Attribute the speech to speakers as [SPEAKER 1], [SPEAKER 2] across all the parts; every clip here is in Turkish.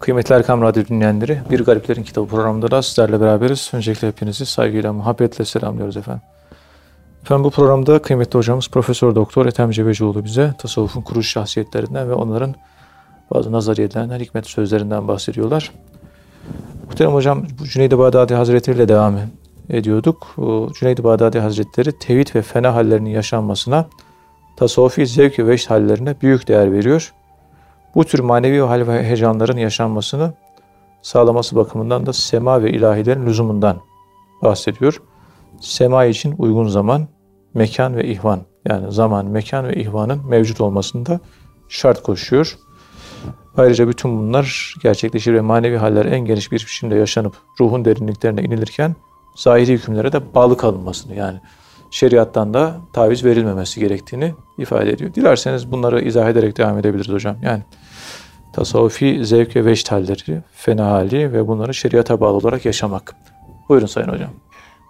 [SPEAKER 1] Kıymetli Erkam Radyo dinleyenleri, Bir Gariplerin Kitabı programında da sizlerle beraberiz. Öncelikle hepinizi saygıyla, muhabbetle selamlıyoruz efendim. Efendim bu programda kıymetli hocamız Profesör Doktor Ethem Cebecioğlu bize tasavvufun kuruş şahsiyetlerinden ve onların bazı nazariyelerinden, hikmet sözlerinden bahsediyorlar. Muhterem hocam Cüneyd-i Bağdadi Hazretleri ile devam ediyorduk. Cüneyd-i Bağdadi Hazretleri tevhid ve fena hallerinin yaşanmasına, tasavvufi zevk ve veşt hallerine büyük değer veriyor. Bu tür manevi hal ve heyecanların yaşanmasını sağlaması bakımından da sema ve ilahilerin lüzumundan bahsediyor. Sema için uygun zaman, mekan ve ihvan yani zaman, mekan ve ihvanın mevcut olmasında şart koşuyor. Ayrıca bütün bunlar gerçekleşir ve manevi haller en geniş bir biçimde yaşanıp ruhun derinliklerine inilirken zahiri hükümlere de bağlı kalınmasını yani şeriattan da taviz verilmemesi gerektiğini ifade ediyor. Dilerseniz bunları izah ederek devam edebiliriz hocam. Yani tasavvufi zevk ve veşt halleri, fena hali ve bunları şeriata bağlı olarak yaşamak. Buyurun Sayın Hocam.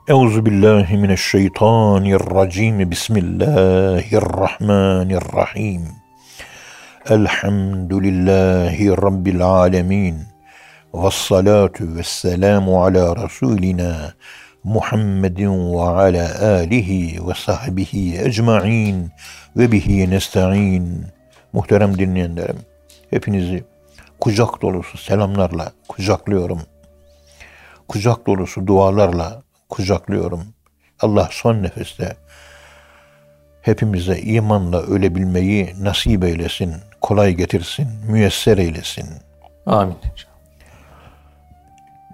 [SPEAKER 2] Euzu billahi mineşşeytanirracim. Bismillahirrahmanirrahim. Elhamdülillahi rabbil alamin. Ves salatu vesselamu ala rasulina Muhammedin ve ala alihi ve sahbihi ecmain ve bihi nesta'in. Muhterem dinleyenlerim, hepinizi kucak dolusu selamlarla kucaklıyorum. Kucak dolusu dualarla kucaklıyorum. Allah son nefeste hepimize imanla ölebilmeyi nasip eylesin, kolay getirsin, müyesser eylesin.
[SPEAKER 1] Amin.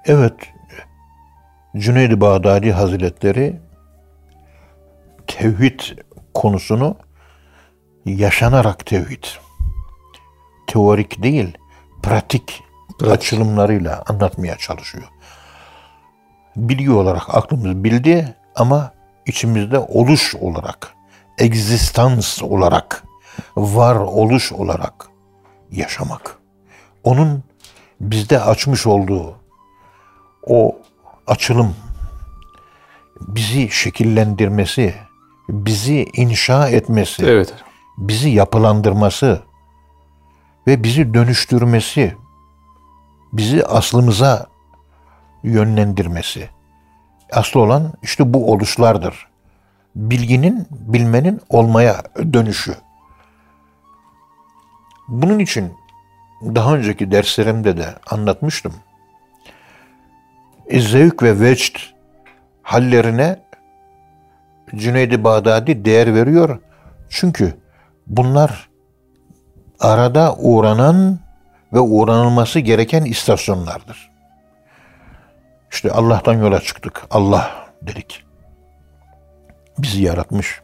[SPEAKER 2] Evet, Cüneyd-i Bağdadi Hazretleri tevhid konusunu yaşanarak tevhid, teorik değil, pratik, pratik. açılımlarıyla anlatmaya çalışıyor. Bilgi olarak aklımız bildi ama içimizde oluş olarak, egzistans olarak, var oluş olarak yaşamak. Onun bizde açmış olduğu o açılım bizi şekillendirmesi, bizi inşa etmesi,
[SPEAKER 1] evet.
[SPEAKER 2] bizi yapılandırması ve bizi dönüştürmesi, bizi aslımıza yönlendirmesi. Aslı olan işte bu oluşlardır. Bilginin, bilmenin olmaya dönüşü. Bunun için daha önceki derslerimde de anlatmıştım zevk ve vecd hallerine Cüneyd-i Bağdadi değer veriyor. Çünkü bunlar arada uğranan ve uğranılması gereken istasyonlardır. İşte Allah'tan yola çıktık. Allah dedik. Bizi yaratmış.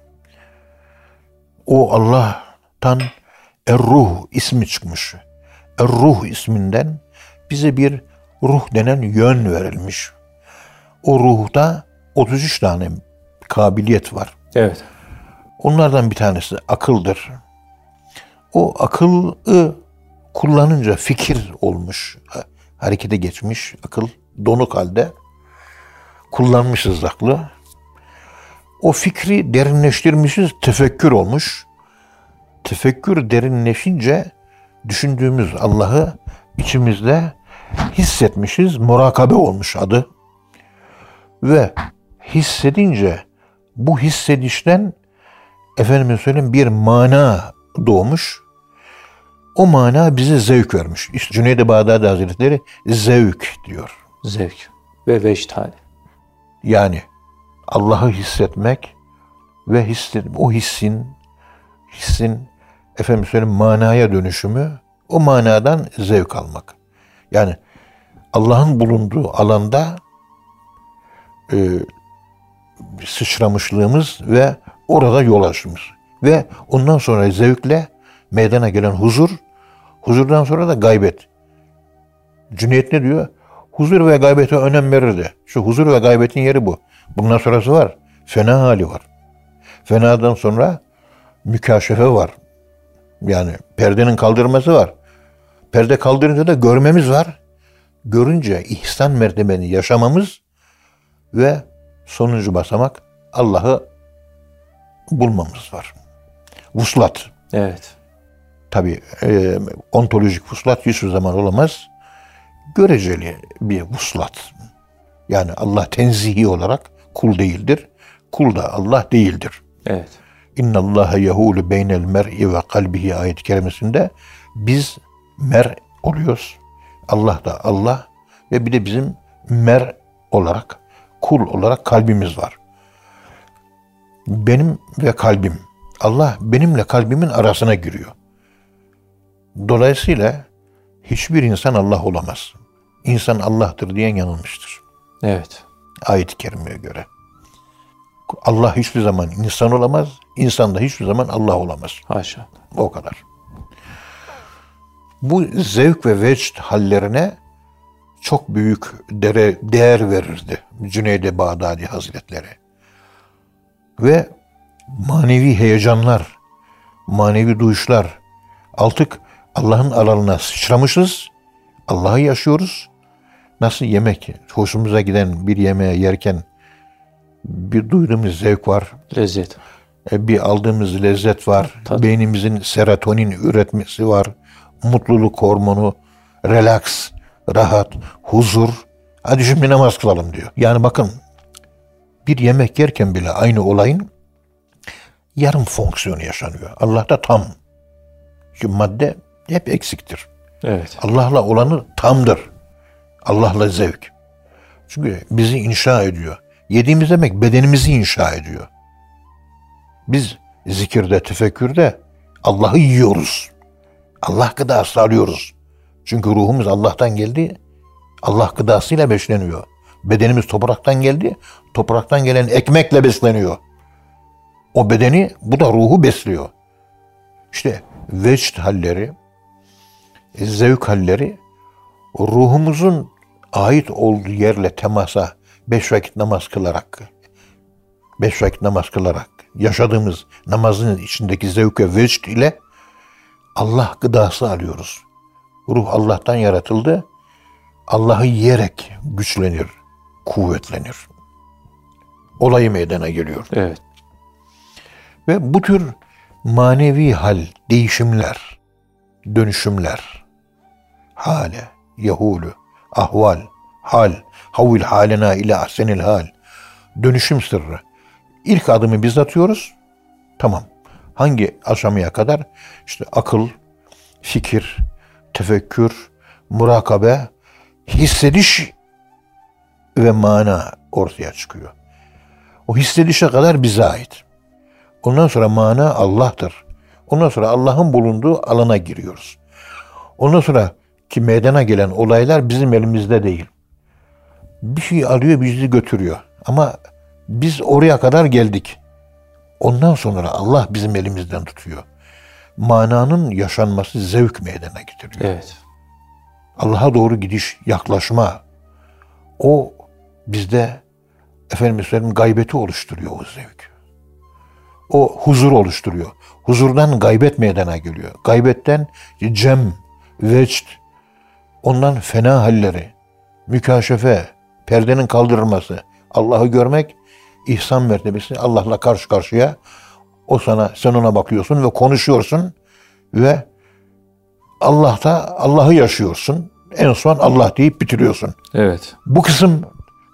[SPEAKER 2] O Allah'tan Er-Ruh ismi çıkmış. Er-Ruh isminden bize bir ruh denen yön verilmiş. O ruhta 33 tane kabiliyet var.
[SPEAKER 1] Evet.
[SPEAKER 2] Onlardan bir tanesi akıldır. O akıllı kullanınca fikir olmuş, harekete geçmiş akıl donuk halde kullanmışız aklı. O fikri derinleştirmişiz, tefekkür olmuş. Tefekkür derinleşince düşündüğümüz Allah'ı içimizde hissetmişiz. Murakabe olmuş adı. Ve hissedince bu hissedişten efendim söyleyeyim bir mana doğmuş. O mana bize zevk vermiş. İşte Cüneyd-i Bağdadi Hazretleri zevk diyor.
[SPEAKER 1] Zevk ve veşt hali.
[SPEAKER 2] Yani Allah'ı hissetmek ve hisset, o hissin hissin efendim söyleyeyim manaya dönüşümü o manadan zevk almak. Yani Allah'ın bulunduğu alanda e, sıçramışlığımız ve orada yol açmamız. Ve ondan sonra zevkle meydana gelen huzur, huzurdan sonra da gaybet. Cüneyt ne diyor? Huzur ve gaybete önem verirdi. Şu huzur ve gaybetin yeri bu. Bundan sonrası var. Fena hali var. Fenadan sonra mükaşefe var. Yani perdenin kaldırması var. Perde kaldırınca da görmemiz var. Görünce ihsan mertebeni yaşamamız ve sonuncu basamak Allah'ı bulmamız var. Vuslat.
[SPEAKER 1] Evet.
[SPEAKER 2] Tabi e, ontolojik vuslat hiçbir zaman olamaz. göreceli bir vuslat. Yani Allah tenzihi olarak kul değildir. Kul da Allah değildir.
[SPEAKER 1] Evet.
[SPEAKER 2] İnna Allah yehulu beynel mer'i ve kalbihi ayet kerimesinde biz mer oluyoruz. Allah da Allah ve bir de bizim mer olarak, kul olarak kalbimiz var. Benim ve kalbim. Allah benimle kalbimin arasına giriyor. Dolayısıyla hiçbir insan Allah olamaz. İnsan Allah'tır diyen yanılmıştır.
[SPEAKER 1] Evet.
[SPEAKER 2] Ayet-i kerimeye göre. Allah hiçbir zaman insan olamaz, insan da hiçbir zaman Allah olamaz.
[SPEAKER 1] Haşa.
[SPEAKER 2] O kadar. Bu zevk ve vecd hallerine çok büyük dere, değer verirdi Cüneydi Bağdadi Hazretleri. Ve manevi heyecanlar, manevi duyuşlar, artık Allah'ın alanına sıçramışız, Allah'ı yaşıyoruz. Nasıl yemek, hoşumuza giden bir yemeğe yerken bir duyduğumuz zevk var,
[SPEAKER 1] Lezzet.
[SPEAKER 2] e, bir aldığımız lezzet var.
[SPEAKER 1] Tabii.
[SPEAKER 2] Beynimizin serotonin üretmesi var. Mutluluk hormonu, relax, rahat, huzur. Hadi şimdi namaz kılalım diyor. Yani bakın bir yemek yerken bile aynı olayın yarım fonksiyonu yaşanıyor. Allah'ta tam. Çünkü madde hep eksiktir.
[SPEAKER 1] Evet.
[SPEAKER 2] Allah'la olanı tamdır. Allah'la zevk. Çünkü bizi inşa ediyor. Yediğimiz demek bedenimizi inşa ediyor. Biz zikirde, tefekkürde Allah'ı yiyoruz. Allah gıdası alıyoruz. Çünkü ruhumuz Allah'tan geldi. Allah gıdasıyla besleniyor. Bedenimiz topraktan geldi. Topraktan gelen ekmekle besleniyor. O bedeni, bu da ruhu besliyor. İşte vecd halleri, zevk halleri ruhumuzun ait olduğu yerle temasa beş vakit namaz kılarak beş vakit namaz kılarak yaşadığımız namazın içindeki zevk ve vecd ile Allah gıdası alıyoruz. Ruh Allah'tan yaratıldı. Allah'ı yiyerek güçlenir, kuvvetlenir. Olayı meydana geliyor.
[SPEAKER 1] Evet.
[SPEAKER 2] Ve bu tür manevi hal, değişimler, dönüşümler, hale, yahulu, ahval, hal, havil halena ile ahsenil hal, dönüşüm sırrı. İlk adımı biz atıyoruz. Tamam. Hangi aşamaya kadar? İşte akıl, fikir, tefekkür, murakabe, hissediş ve mana ortaya çıkıyor. O hissedişe kadar bize ait. Ondan sonra mana Allah'tır. Ondan sonra Allah'ın bulunduğu alana giriyoruz. Ondan sonra ki meydana gelen olaylar bizim elimizde değil. Bir şey alıyor bizi götürüyor. Ama biz oraya kadar geldik. Ondan sonra Allah bizim elimizden tutuyor. Mananın yaşanması zevk meydana getiriyor.
[SPEAKER 1] Evet.
[SPEAKER 2] Allah'a doğru gidiş, yaklaşma. O bizde efendim söyleyeyim gaybeti oluşturuyor o zevk. O huzur oluşturuyor. Huzurdan gaybet meydana geliyor. Gaybetten cem, vecd, ondan fena halleri, mükaşefe, perdenin kaldırılması, Allah'ı görmek, ihsan mertebesi Allah'la karşı karşıya. O sana, sen ona bakıyorsun ve konuşuyorsun ve Allah'ta Allah'ı yaşıyorsun. En son Allah deyip bitiriyorsun.
[SPEAKER 1] Evet.
[SPEAKER 2] Bu kısım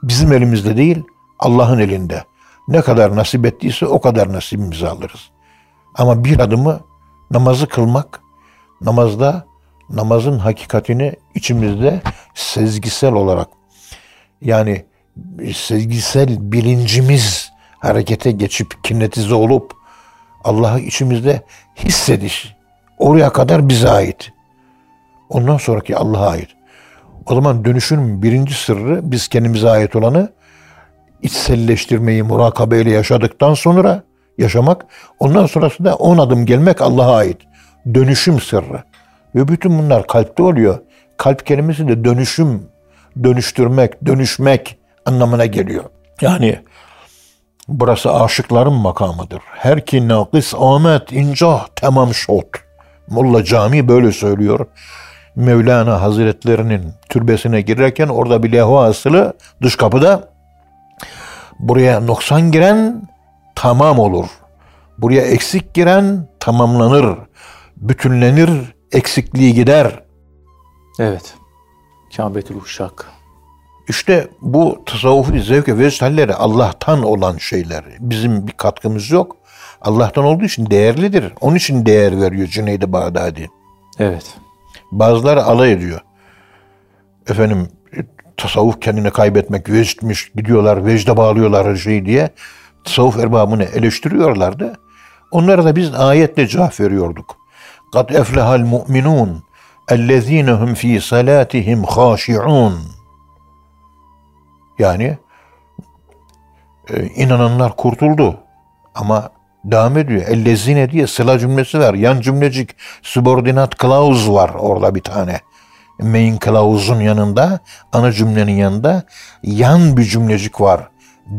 [SPEAKER 2] bizim elimizde değil, Allah'ın elinde. Ne kadar nasip ettiyse o kadar nasibimizi alırız. Ama bir adımı namazı kılmak, namazda namazın hakikatini içimizde sezgisel olarak yani sezgisel bilincimiz harekete geçip kinetize olup Allah'ı içimizde hissediş. Oraya kadar bize ait. Ondan sonraki Allah'a ait. O zaman dönüşün birinci sırrı biz kendimize ait olanı içselleştirmeyi murakabeyle yaşadıktan sonra yaşamak. Ondan sonrası da on adım gelmek Allah'a ait. Dönüşüm sırrı. Ve bütün bunlar kalpte oluyor. Kalp kelimesi de dönüşüm, dönüştürmek, dönüşmek anlamına geliyor. Yani burası aşıkların makamıdır. Her ki nakis amet incah tamam şot. Molla Cami böyle söylüyor. Mevlana Hazretlerinin türbesine girerken orada bir levha asılı dış kapıda buraya noksan giren tamam olur. Buraya eksik giren tamamlanır, bütünlenir, eksikliği gider.
[SPEAKER 1] Evet. Kâbetül Uşak.
[SPEAKER 2] İşte bu tasavvufi zevk ve halleri Allah'tan olan şeyler. Bizim bir katkımız yok. Allah'tan olduğu için değerlidir. Onun için değer veriyor Cüneyd-i Bağdadi.
[SPEAKER 1] Evet.
[SPEAKER 2] Bazıları alay ediyor. Efendim tasavvuf kendini kaybetmek, vecdmiş, gidiyorlar vecde bağlıyorlar her şeyi diye tasavvuf erbabını eleştiriyorlardı. Onlara da biz ayetle cevap veriyorduk. Kad eflehal mu'minun ellezinehum fi salatihim haşi'un. Yani e, inananlar kurtuldu. Ama devam ediyor. Ellezine diye sıla cümlesi var. Yan cümlecik subordinat clause var orada bir tane. Main clause'un yanında, ana cümlenin yanında yan bir cümlecik var.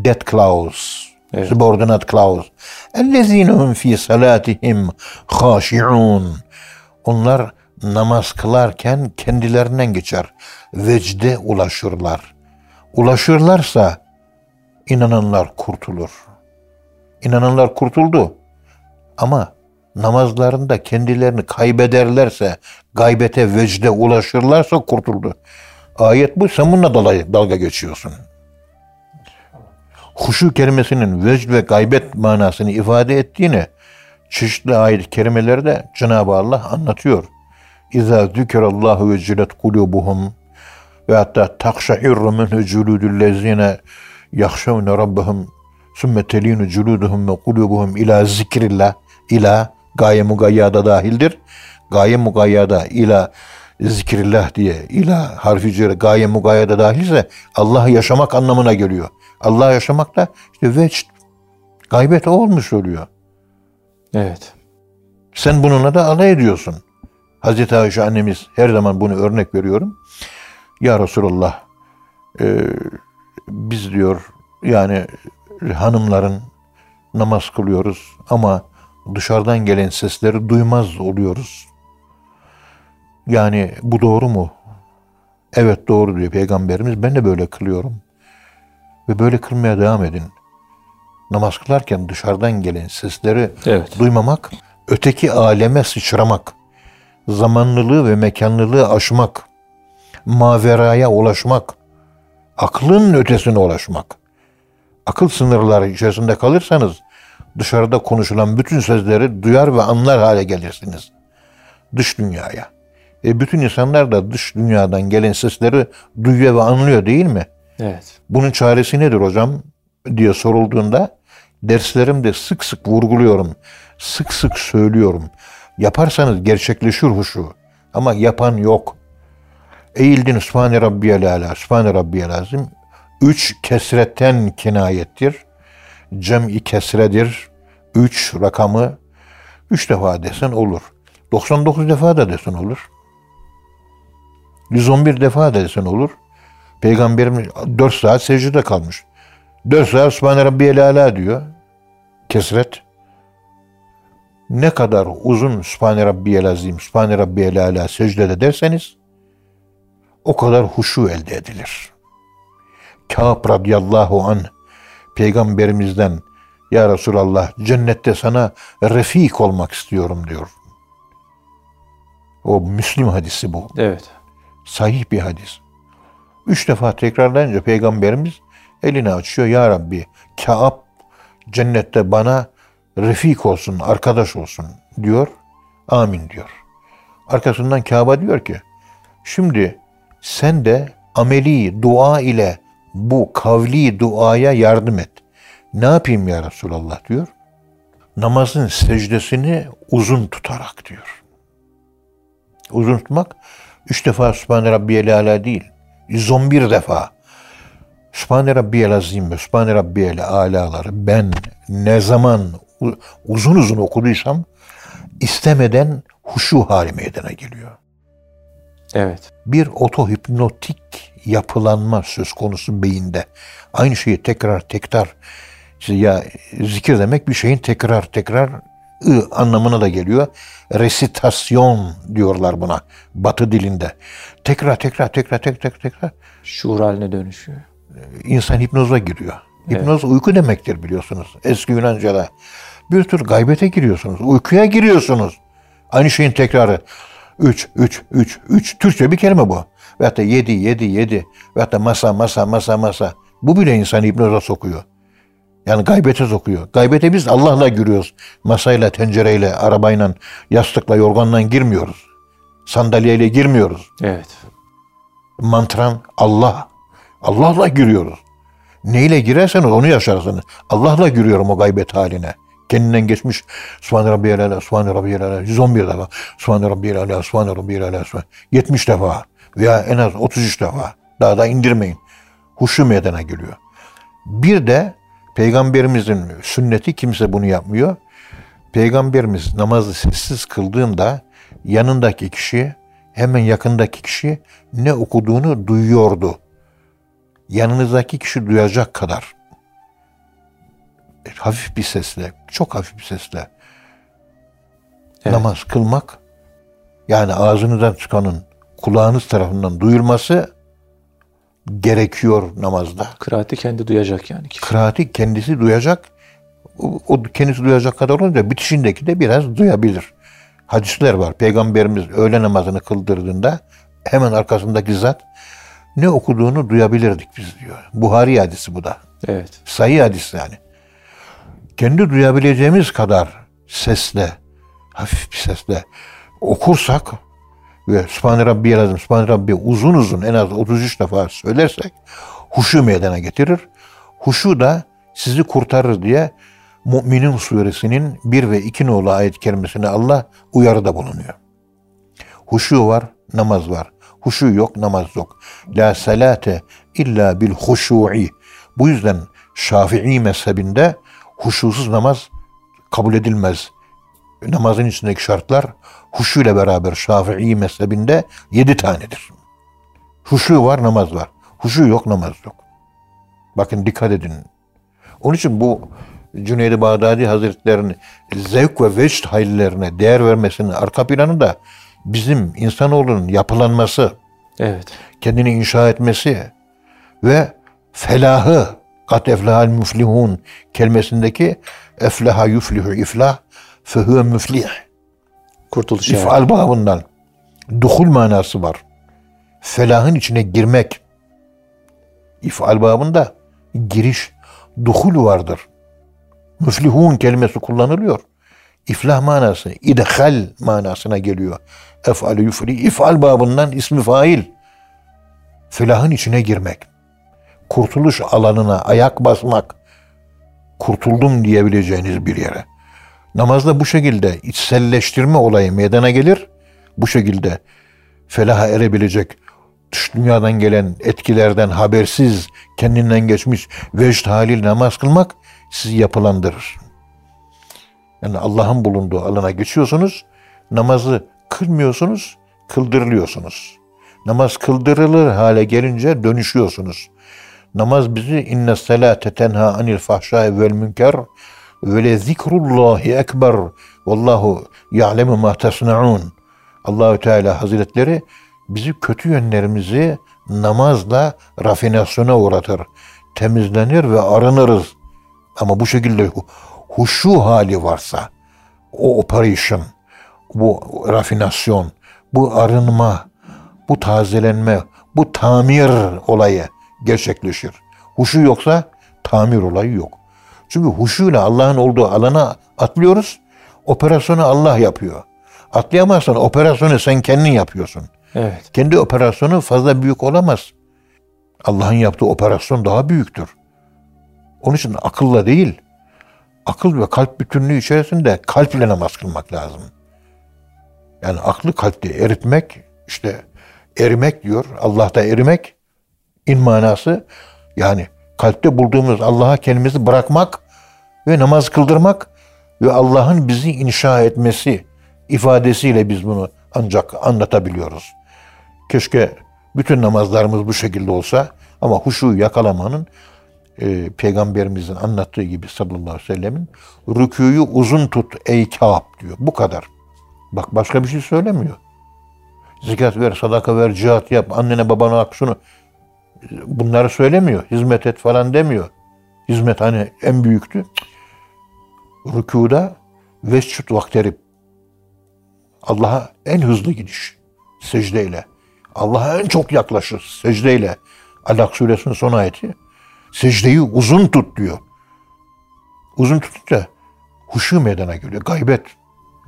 [SPEAKER 2] That clause.
[SPEAKER 1] Evet.
[SPEAKER 2] Subordinate clause. Ellezinehum fi salatihim haşi'un. Onlar namaz kılarken kendilerinden geçer. Vecde ulaşırlar. Ulaşırlarsa inananlar kurtulur. İnananlar kurtuldu. Ama namazlarında kendilerini kaybederlerse, gaybete, vecde ulaşırlarsa kurtuldu. Ayet bu, sen bununla dalga, geçiyorsun. Huşu kelimesinin vecd ve gaybet manasını ifade ettiğini çeşitli ayet-i kerimelerde Cenab-ı Allah anlatıyor. İza zükerallahu ve cilet kulubuhum ve hatta takşairru minhu culudüllezine yahşevne rabbahum sümme telinu culuduhum ve kulubuhum ila zikrillah ila gaye mugayyada dahildir. Gaye mugayyada ila zikrillah diye ila harfi cere gaye mugayyada dahilse Allah'ı yaşamak anlamına geliyor. Allah yaşamak da işte vecd gaybet o olmuş oluyor.
[SPEAKER 1] Evet.
[SPEAKER 2] Sen bununla da alay ediyorsun. Hazreti Ayşe annemiz her zaman bunu örnek veriyorum. Ya Resulallah e, biz diyor yani hanımların namaz kılıyoruz ama dışarıdan gelen sesleri duymaz oluyoruz. Yani bu doğru mu? Evet doğru diyor Peygamberimiz. Ben de böyle kılıyorum. Ve böyle kılmaya devam edin. Namaz kılarken dışarıdan gelen sesleri
[SPEAKER 1] Evet.
[SPEAKER 2] duymamak, öteki aleme sıçramak, zamanlılığı ve mekanlılığı aşmak, maveraya ulaşmak, aklın ötesine ulaşmak. Akıl sınırları içerisinde kalırsanız dışarıda konuşulan bütün sözleri duyar ve anlar hale gelirsiniz. Dış dünyaya. E bütün insanlar da dış dünyadan gelen sesleri duyuyor ve anlıyor değil mi?
[SPEAKER 1] Evet.
[SPEAKER 2] Bunun çaresi nedir hocam diye sorulduğunda derslerimde sık sık vurguluyorum. Sık sık söylüyorum. Yaparsanız gerçekleşir huşu. Ama yapan yok. Eğildin Sübhane Rabbiyel Ala, Sübhane Rabbiyel Azim. Üç kesretten kinayettir. Cem'i kesredir. Üç rakamı üç defa desen olur. 99 defa da desen olur. 111 defa desen olur. Peygamberimiz 4 saat secdede kalmış. 4 saat Sübhane Rabbiyel Ala diyor. Kesret. Ne kadar uzun Sübhane Rabbiyel Azim, Sübhane Rabbiyel Ala secdede derseniz o kadar huşu elde edilir. Kâb radıyallahu an peygamberimizden ya Resulallah cennette sana refik olmak istiyorum diyor. O Müslim hadisi bu.
[SPEAKER 1] Evet.
[SPEAKER 2] Sahih bir hadis. Üç defa tekrarlayınca peygamberimiz elini açıyor. Ya Rabbi Kâb cennette bana refik olsun, arkadaş olsun diyor. Amin diyor. Arkasından Kâb'a diyor ki şimdi sen de ameli dua ile bu kavli duaya yardım et. Ne yapayım ya Resulallah diyor. Namazın secdesini uzun tutarak diyor. Uzun tutmak üç defa Sübhane Rabbiyel Ala değil. 111 defa. Sübhane Rabbiyel Azim ve Sübhane Rabbiyel Ala'ları ben ne zaman uzun uzun okuduysam istemeden huşu hali meydana geliyor.
[SPEAKER 1] Evet.
[SPEAKER 2] Bir otohipnotik yapılanma söz konusu beyinde. Aynı şeyi tekrar tekrar ya zikir demek bir şeyin tekrar tekrar ı anlamına da geliyor. Resitasyon diyorlar buna batı dilinde. Tekrar tekrar tekrar tekrar tekrar
[SPEAKER 1] Şuur haline dönüşüyor.
[SPEAKER 2] insan hipnoza giriyor. Hipnoz uyku demektir biliyorsunuz. Eski Yunanca'da. Bir tür gaybete giriyorsunuz. Uykuya giriyorsunuz. Aynı şeyin tekrarı. Üç, üç, üç, üç. Türkçe bir kelime bu. Veyahut da yedi, yedi, yedi. Veyahut da masa, masa, masa, masa. Bu bile insanı hipnoza sokuyor. Yani gaybete sokuyor. Gaybete biz Allah'la giriyoruz. Masayla, tencereyle, arabayla, yastıkla, yorganla girmiyoruz. Sandalyeyle girmiyoruz.
[SPEAKER 1] Evet.
[SPEAKER 2] Mantran Allah. Allah'la giriyoruz. Neyle girerseniz onu yaşarsınız. Allah'la giriyorum o gaybet haline. Kendinden geçmiş Subhane Rabbiyel Ala, Subhane Rabbiyel Ala, 111 defa. Subhane Rabbiyel Ala, Subhane Rabbiyel Ala, Subhane- 70 defa veya en az 33 defa. Daha da indirmeyin. Huşu meydana geliyor. Bir de Peygamberimizin sünneti kimse bunu yapmıyor. Peygamberimiz namazı sessiz kıldığında yanındaki kişi hemen yakındaki kişi ne okuduğunu duyuyordu. Yanınızdaki kişi duyacak kadar hafif bir sesle, çok hafif bir sesle
[SPEAKER 1] Evet.
[SPEAKER 2] namaz kılmak yani ağzınızdan çıkanın kulağınız tarafından duyulması gerekiyor namazda.
[SPEAKER 1] Kıraati kendi duyacak yani. kişi.
[SPEAKER 2] Kıraati kendisi duyacak. O, o kendisi duyacak kadar olunca bitişindeki de biraz duyabilir. Hadisler var. Peygamberimiz öğle namazını kıldırdığında hemen arkasındaki zat ne okuduğunu duyabilirdik biz diyor. Buhari hadisi bu da.
[SPEAKER 1] Evet.
[SPEAKER 2] Sayı hadis yani. Kendi duyabileceğimiz kadar sesle, hafif bir sesle okursak Sübhane Rabbiye lazım, Sübhane Rabbiye uzun uzun en az 33 defa söylersek huşu meydana getirir. Huşu da sizi kurtarır diye Mü'minin suresinin 1 ve 2 nolu ayet kerimesine Allah uyarıda bulunuyor. Huşu var, namaz var. Huşu yok, namaz yok. La salate illa bil huşu'i. Bu yüzden Şafii mezhebinde huşusuz namaz kabul edilmez. Namazın içindeki şartlar huşu ile beraber Şafii mezhebinde yedi tanedir. Huşu var, namaz var. Huşu yok, namaz yok. Bakın dikkat edin. Onun için bu Cüneyd-i Bağdadi Hazretleri'nin zevk ve vecd hallerine değer vermesinin arka planı da bizim insanoğlunun yapılanması,
[SPEAKER 1] Evet.
[SPEAKER 2] kendini inşa etmesi ve felahı kat eflahal müflihun kelimesindeki eflaha yuflihu iflah fehuve müflih.
[SPEAKER 1] Kurtuluş yani.
[SPEAKER 2] İfal babından duhul manası var. Felahın içine girmek. İfal babında giriş, duhul vardır. Müflihun kelimesi kullanılıyor. İflah manası, idhal manasına geliyor. Ef'al yufli, ifal babından ismi fail. Felahın içine girmek. Kurtuluş alanına ayak basmak. Kurtuldum diyebileceğiniz bir yere. Namazda bu şekilde içselleştirme olayı meydana gelir. Bu şekilde felaha erebilecek dış dünyadan gelen etkilerden habersiz kendinden geçmiş vecd haliyle namaz kılmak sizi yapılandırır. Yani Allah'ın bulunduğu alana geçiyorsunuz, namazı kılmıyorsunuz, kıldırılıyorsunuz. Namaz kıldırılır hale gelince dönüşüyorsunuz. Namaz bizi inne salate tenha anil fahşai vel münker ve le zikrullahi ekber vallahu ya'lemu ma tasnaun. Allahü Teala Hazretleri bizi kötü yönlerimizi namazla rafinasyona uğratır. Temizlenir ve arınırız. Ama bu şekilde hu- huşu hali varsa, o operation, bu rafinasyon, bu arınma, bu tazelenme, bu tamir olayı gerçekleşir. Huşu yoksa tamir olayı yok. Çünkü huşuyla Allah'ın olduğu alana atlıyoruz. Operasyonu Allah yapıyor. Atlayamazsan operasyonu sen kendin yapıyorsun.
[SPEAKER 1] Evet.
[SPEAKER 2] Kendi operasyonu fazla büyük olamaz. Allah'ın yaptığı operasyon daha büyüktür. Onun için akılla değil, akıl ve kalp bütünlüğü içerisinde kalple namaz kılmak lazım. Yani aklı kalpte eritmek, işte erimek diyor. Allah'ta erimek, in manası yani kalpte bulduğumuz Allah'a kendimizi bırakmak ve namaz kıldırmak ve Allah'ın bizi inşa etmesi ifadesiyle biz bunu ancak anlatabiliyoruz. Keşke bütün namazlarımız bu şekilde olsa ama huşu yakalamanın e, peygamberimizin anlattığı gibi sallallahu aleyhi ve sellemin rüküyü uzun tut ey Kâb diyor. Bu kadar. Bak başka bir şey söylemiyor. Zekat ver, sadaka ver, cihat yap, annene babana bak şunu. Bunları söylemiyor. Hizmet et falan demiyor. Hizmet hani en büyüktü. Rükuda vescut vakterip Allah'a en hızlı gidiş secdeyle. Allah'a en çok yaklaşır secdeyle. Alak suresinin son ayeti. Secdeyi uzun tut diyor. Uzun tutunca huşu meydana geliyor. Gaybet.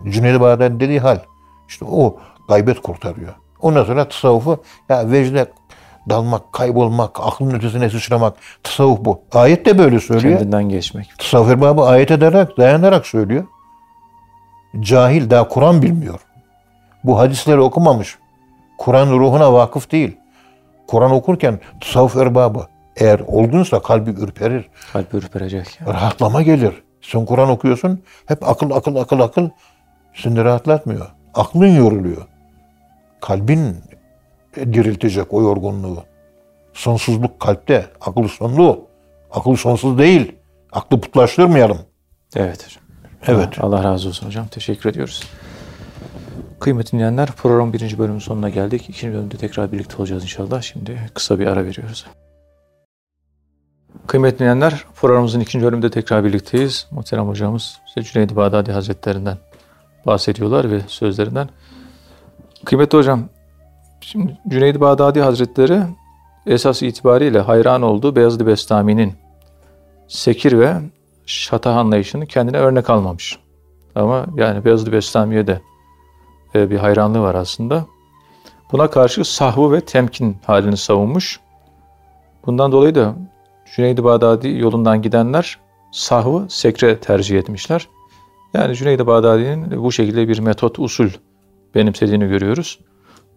[SPEAKER 2] Cüneyd-i Bağdadi dediği hal. İşte o gaybet kurtarıyor. Ondan sonra tasavvufu ya vecde dalmak, kaybolmak, aklın ötesine sıçramak. Tasavvuf bu. Ayet de böyle söylüyor.
[SPEAKER 1] Kendinden geçmek.
[SPEAKER 2] Tasavvuf erbabı ayet ederek, dayanarak söylüyor. Cahil daha Kur'an bilmiyor. Bu hadisleri okumamış. Kur'an ruhuna vakıf değil. Kur'an okurken tasavvuf erbabı eğer olgunsa kalbi ürperir.
[SPEAKER 1] Kalp ürperecek.
[SPEAKER 2] Rahatlama gelir. Sen Kur'an okuyorsun hep akıl akıl akıl akıl seni rahatlatmıyor. Aklın yoruluyor. Kalbin diriltecek o yorgunluğu. Sonsuzluk kalpte. Akıl sonlu. Akıl sonsuz değil. Aklı putlaştırmayalım.
[SPEAKER 1] Evet hocam.
[SPEAKER 2] Evet.
[SPEAKER 1] Allah razı olsun hocam. Teşekkür ediyoruz. Kıymetli dinleyenler program birinci bölümün sonuna geldik. İkinci bölümde tekrar birlikte olacağız inşallah. Şimdi kısa bir ara veriyoruz. Kıymetli dinleyenler programımızın ikinci bölümünde tekrar birlikteyiz. Muhterem hocamız işte Cüneyd-i Bağdadi Hazretlerinden bahsediyorlar ve sözlerinden. Kıymetli hocam, şimdi Cüneyd-i Bağdadi Hazretleri esas itibariyle hayran olduğu Beyazıt Bestami'nin sekir ve şatah anlayışını kendine örnek almamış. Ama yani Beyazıt Bestami'ye de e, bir hayranlığı var aslında. Buna karşı sahvu ve temkin halini savunmuş. Bundan dolayı da Cüneyd-i Bağdadi yolundan gidenler sahvı sekre tercih etmişler. Yani Cüneyd-i Bağdadi'nin bu şekilde bir metot, usul benimsediğini görüyoruz.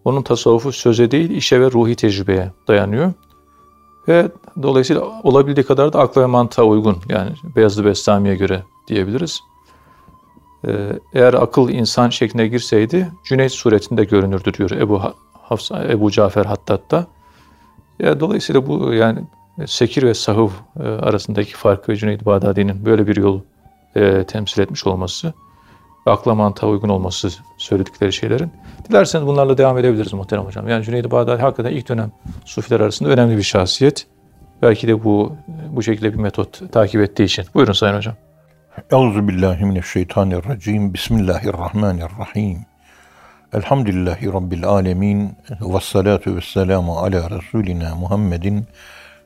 [SPEAKER 1] Onun tasavvufu söze değil, işe ve ruhi tecrübeye dayanıyor. Ve dolayısıyla olabildiği kadar da akla ve mantığa uygun. Yani Beyazlı Bestami'ye göre diyebiliriz. Ee, eğer akıl insan şekline girseydi Cüneyt suretinde görünürdü diyor Ebu Hafsa, Ebu Cafer Hattat'ta. Ya, dolayısıyla bu yani sekir ve sahuv e, arasındaki fark ve Cüneyd Bağdadi'nin böyle bir yolu e, temsil etmiş olması akla mantığa uygun olması söyledikleri şeylerin. Dilerseniz bunlarla devam edebiliriz muhterem hocam. Yani Cüneyd-i Bağdadi hakikaten ilk dönem sufiler arasında önemli bir şahsiyet. Belki de bu bu şekilde bir metot takip ettiği için. Buyurun Sayın Hocam.
[SPEAKER 2] Euzu billahi mineşşeytanirracim. Bismillahirrahmanirrahim. Elhamdülillahi Rabbil alemin. Ve salatu ve selamu ala Resulina Muhammedin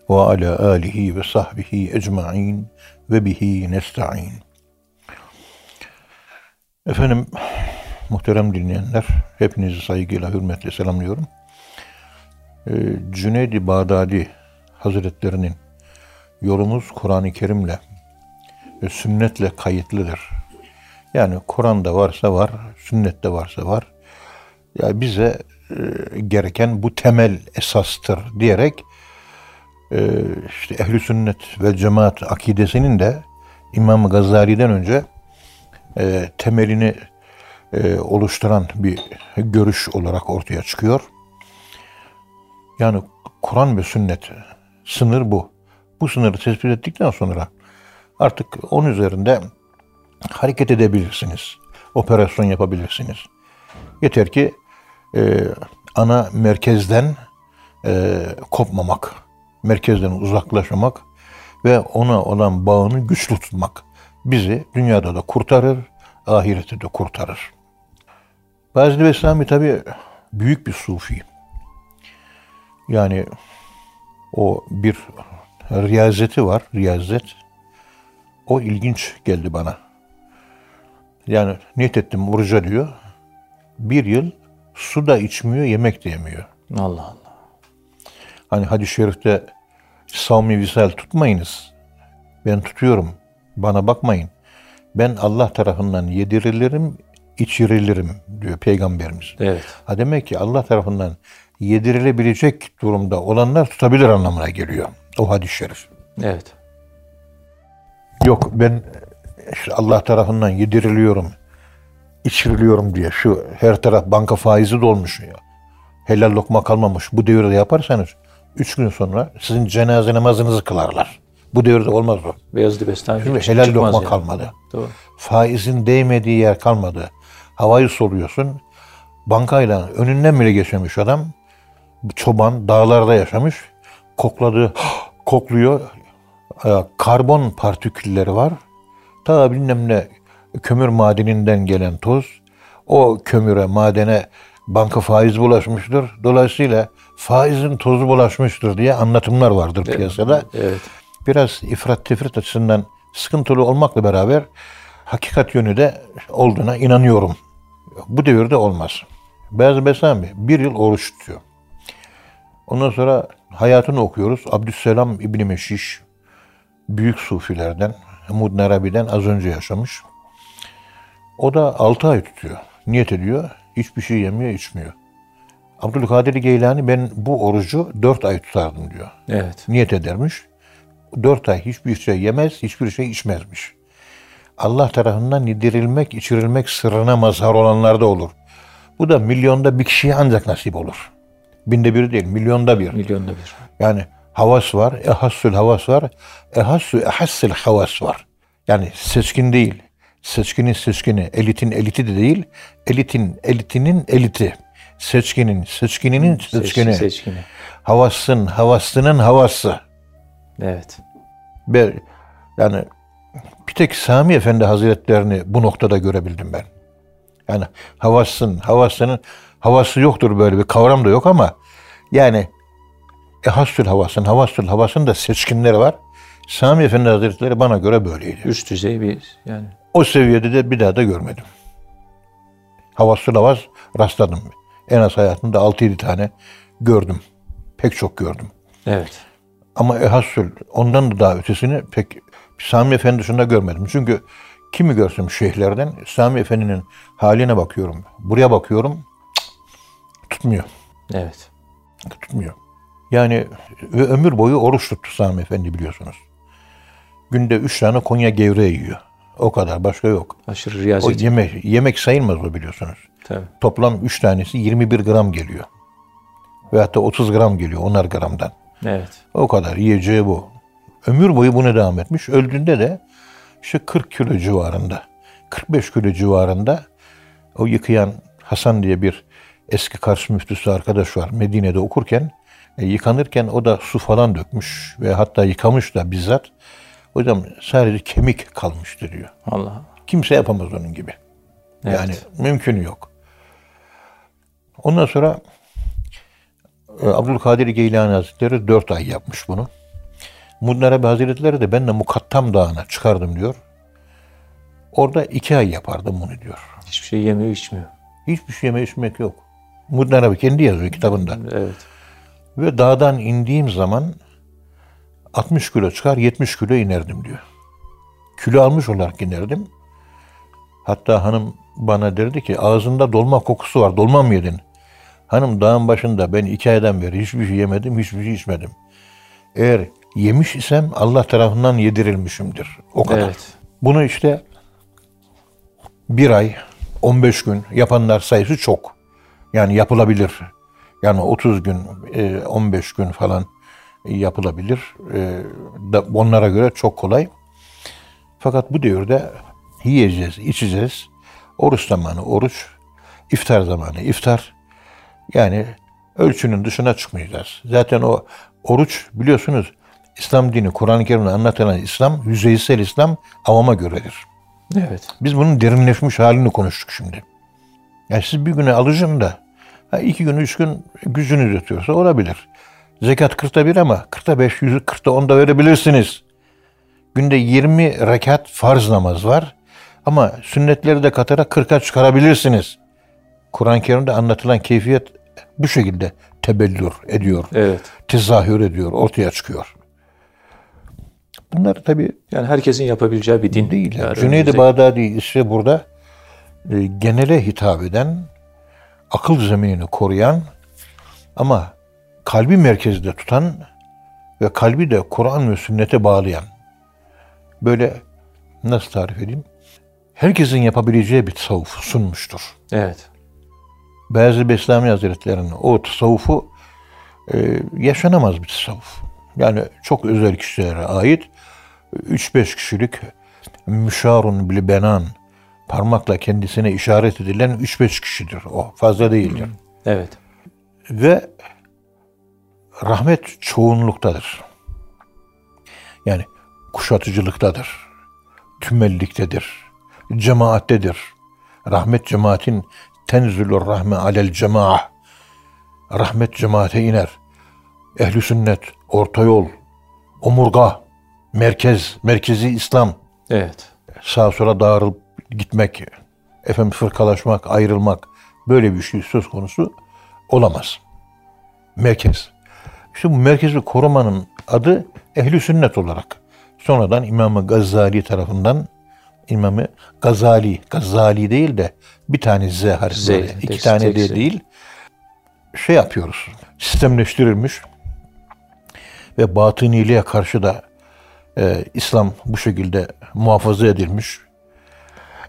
[SPEAKER 2] ve ala alihi ve sahbihi ecma'in ve bihi nesta'in. Efendim, muhterem dinleyenler, hepinizi saygıyla, hürmetle selamlıyorum. Ee, Cüneyd-i Bağdadi Hazretlerinin yolumuz Kur'an-ı Kerim'le ve sünnetle kayıtlıdır. Yani Kur'an'da varsa var, sünnette varsa var. Ya bize e, gereken bu temel esastır diyerek e, işte ehli sünnet ve cemaat akidesinin de İmam Gazali'den önce e, temelini e, oluşturan bir görüş olarak ortaya çıkıyor. Yani Kur'an ve sünnet sınır bu. Bu sınırı tespit ettikten sonra artık onun üzerinde hareket edebilirsiniz. Operasyon yapabilirsiniz. Yeter ki e, ana merkezden e, kopmamak, merkezden uzaklaşmamak ve ona olan bağını güçlü tutmak bizi dünyada da kurtarır, ahirette de kurtarır. Bazı Bestami tabi büyük bir sufi. Yani o bir riyazeti var, riyazet. O ilginç geldi bana. Yani niyet ettim oruca diyor. Bir yıl su da içmiyor, yemek de yemiyor.
[SPEAKER 1] Allah Allah.
[SPEAKER 2] Hani hadis-i şerifte savmi visal tutmayınız. Ben tutuyorum. Bana bakmayın. Ben Allah tarafından yedirilirim, içirilirim diyor Peygamberimiz.
[SPEAKER 1] Evet.
[SPEAKER 2] Ha demek ki Allah tarafından yedirilebilecek durumda olanlar tutabilir anlamına geliyor. O hadis-i şerif.
[SPEAKER 1] Evet.
[SPEAKER 2] Yok ben işte Allah tarafından yediriliyorum, içiriliyorum diye şu her taraf banka faizi dolmuş ya. Helal lokma kalmamış. Bu devirde yaparsanız üç gün sonra sizin cenaze namazınızı kılarlar. Bu devirde olmaz o.
[SPEAKER 1] Beyazıt Bestami.
[SPEAKER 2] Şimdi helal lokma yani. kalmadı.
[SPEAKER 1] Doğru.
[SPEAKER 2] Faizin değmediği yer kalmadı. Havayı soluyorsun. Bankayla önünden bile geçmemiş adam. Çoban dağlarda yaşamış. Kokladı, kokluyor. Karbon partikülleri var. Ta bilmem ne kömür madeninden gelen toz. O kömüre, madene banka faiz bulaşmıştır. Dolayısıyla faizin tozu bulaşmıştır diye anlatımlar vardır piyasada.
[SPEAKER 1] Evet.
[SPEAKER 2] Biraz ifrat tefrit açısından sıkıntılı olmakla beraber hakikat yönü de olduğuna inanıyorum. Bu devirde olmaz. Beyaz Besami bir yıl oruç tutuyor. Ondan sonra hayatını okuyoruz. Abdüsselam İbni Meşiş, büyük sufilerden, Mud Narabi'den az önce yaşamış. O da 6 ay tutuyor. Niyet ediyor. Hiçbir şey yemiyor, içmiyor. Abdülkadir Geylani ben bu orucu 4 ay tutardım diyor.
[SPEAKER 1] Evet.
[SPEAKER 2] Niyet edermiş. 4 ay hiçbir şey yemez, hiçbir şey içmezmiş. Allah tarafından yedirilmek, içirilmek sırrına mazhar olanlarda olur. Bu da milyonda bir kişiye ancak nasip olur. Binde bir değil, milyonda bir.
[SPEAKER 1] Milyonda bir.
[SPEAKER 2] Yani havas var, ehassül havas var, ehassü ehassil havas var. Yani seçkin değil, seçkinin seçkini, elitin eliti de değil, elitin elitinin eliti. Seçkinin seçkininin seçkini.
[SPEAKER 1] Seçkini.
[SPEAKER 2] Havasın havasının havası.
[SPEAKER 1] Evet.
[SPEAKER 2] Ve yani bir tek Sami Efendi Hazretlerini bu noktada görebildim ben. Yani havasın, havasının havası yoktur böyle bir kavram da yok ama yani ehassül havasın, havasül havasın da seçkinleri var. Sami Efendi Hazretleri bana göre böyleydi.
[SPEAKER 1] Üst düzey bir yani.
[SPEAKER 2] O seviyede de bir daha da görmedim. Havasül havas rastladım. En az hayatımda 6-7 tane gördüm. Pek çok gördüm.
[SPEAKER 1] Evet.
[SPEAKER 2] Ama ehassül ondan da daha ötesini pek Sami Efendi dışında görmedim. Çünkü kimi görsem şeyhlerden Sami Efendi'nin haline bakıyorum. Buraya bakıyorum. cık, tutmuyor.
[SPEAKER 1] Evet.
[SPEAKER 2] Tutmuyor. Yani ömür boyu oruç tuttu Sami Efendi biliyorsunuz. Günde üç tane Konya gevreği yiyor. O kadar başka yok.
[SPEAKER 1] Aşırı
[SPEAKER 2] O
[SPEAKER 1] riyazet.
[SPEAKER 2] yemek, yemek sayılmaz o biliyorsunuz.
[SPEAKER 1] Tabii.
[SPEAKER 2] Toplam üç tanesi 21 gram geliyor. Veyahut da 30 gram geliyor 10'ar gramdan.
[SPEAKER 1] Evet.
[SPEAKER 2] O kadar yiyeceği bu. Ömür boyu bunu devam etmiş. Öldüğünde de işte 40 kilo civarında, 45 kilo civarında o yıkayan Hasan diye bir eski Kars müftüsü arkadaş var. Medine'de okurken e, yıkanırken o da su falan dökmüş ve hatta yıkamış da bizzat. O yüzden sadece kemik kalmıştı diyor.
[SPEAKER 1] Allah.
[SPEAKER 2] Kimse yapamaz onun gibi.
[SPEAKER 1] Evet.
[SPEAKER 2] Yani mümkünü yok. Ondan sonra Abdülkadir Geylani Hazretleri 4 ay yapmış bunu. Muddin Arabi Hazretleri de ben de Mukattam Dağı'na çıkardım diyor. Orada 2 ay yapardım bunu diyor.
[SPEAKER 1] Hiçbir şey yemiyor, içmiyor.
[SPEAKER 2] Hiçbir şey yeme içmek yok. Muddin Arabi kendi yazıyor kitabında.
[SPEAKER 1] Evet.
[SPEAKER 2] Ve dağdan indiğim zaman 60 kilo çıkar 70 kilo inerdim diyor. Kilo almış olarak inerdim. Hatta hanım bana derdi ki ağzında dolma kokusu var dolma mı yedin? Hanım dağın başında ben iki aydan beri hiçbir şey yemedim hiçbir şey içmedim. Eğer yemiş isem Allah tarafından yedirilmişimdir. O kadar.
[SPEAKER 1] Evet.
[SPEAKER 2] Bunu işte bir ay, 15 gün yapanlar sayısı çok. Yani yapılabilir. Yani 30 gün, e, 15 gün falan yapılabilir. E, onlara göre çok kolay. Fakat bu devirde yiyeceğiz, içeceğiz. Oruç zamanı oruç, iftar zamanı iftar. Yani ölçünün dışına çıkmayacağız. Zaten o oruç biliyorsunuz İslam dini, Kur'an-ı Kerim'de anlatılan İslam, yüzeysel İslam avama göredir.
[SPEAKER 1] Evet.
[SPEAKER 2] Biz bunun derinleşmiş halini konuştuk şimdi. Yani siz bir güne alışın da ha iki gün, üç gün gücünüz yetiyorsa olabilir. Zekat kırkta bir ama kırkta beş, yüzü kırkta onda verebilirsiniz. Günde 20 rekat farz namaz var. Ama sünnetleri de katarak kırka çıkarabilirsiniz. Kur'an-ı Kerim'de anlatılan keyfiyet bu şekilde tebellür ediyor.
[SPEAKER 1] Evet.
[SPEAKER 2] Tezahür ediyor, ortaya çıkıyor. Bunlar tabii
[SPEAKER 1] Yani herkesin yapabileceği bir din.
[SPEAKER 2] değil.
[SPEAKER 1] Yani
[SPEAKER 2] Cüneyd-i Bağdadi ise burada e, genele hitap eden, akıl zeminini koruyan ama kalbi merkezde tutan ve kalbi de Kur'an ve sünnete bağlayan böyle nasıl tarif edeyim? Herkesin yapabileceği bir tasavvuf sunmuştur.
[SPEAKER 1] Evet.
[SPEAKER 2] Beyazı Beslami Hazretleri'nin o tasavvufu e, yaşanamaz bir tasavvuf. Yani çok özel kişilere ait 3-5 kişilik müşarun bil benan parmakla kendisine işaret edilen 3-5 kişidir o. Fazla değildir.
[SPEAKER 1] Evet.
[SPEAKER 2] Ve rahmet çoğunluktadır. Yani kuşatıcılıktadır. Tümelliktedir. Cemaattedir. Rahmet cemaatin tenzülür rahme alel cemaah. Rahmet cemaate iner. Ehli sünnet, orta yol, omurga, merkez, merkezi İslam.
[SPEAKER 1] Evet.
[SPEAKER 2] Sağa sola dağılıp gitmek, efendim fırkalaşmak, ayrılmak böyle bir şey söz konusu olamaz. Merkez. İşte bu merkezi korumanın adı ehli sünnet olarak. Sonradan İmam-ı Gazali tarafından İmam-ı Gazali, Gazali değil de bir tane Z harfi,
[SPEAKER 1] Z,
[SPEAKER 2] iki
[SPEAKER 1] tek-
[SPEAKER 2] tane
[SPEAKER 1] tek
[SPEAKER 2] de değil. Şey yapıyoruz, sistemleştirilmiş ve batıniliğe karşı da e, İslam bu şekilde muhafaza edilmiş.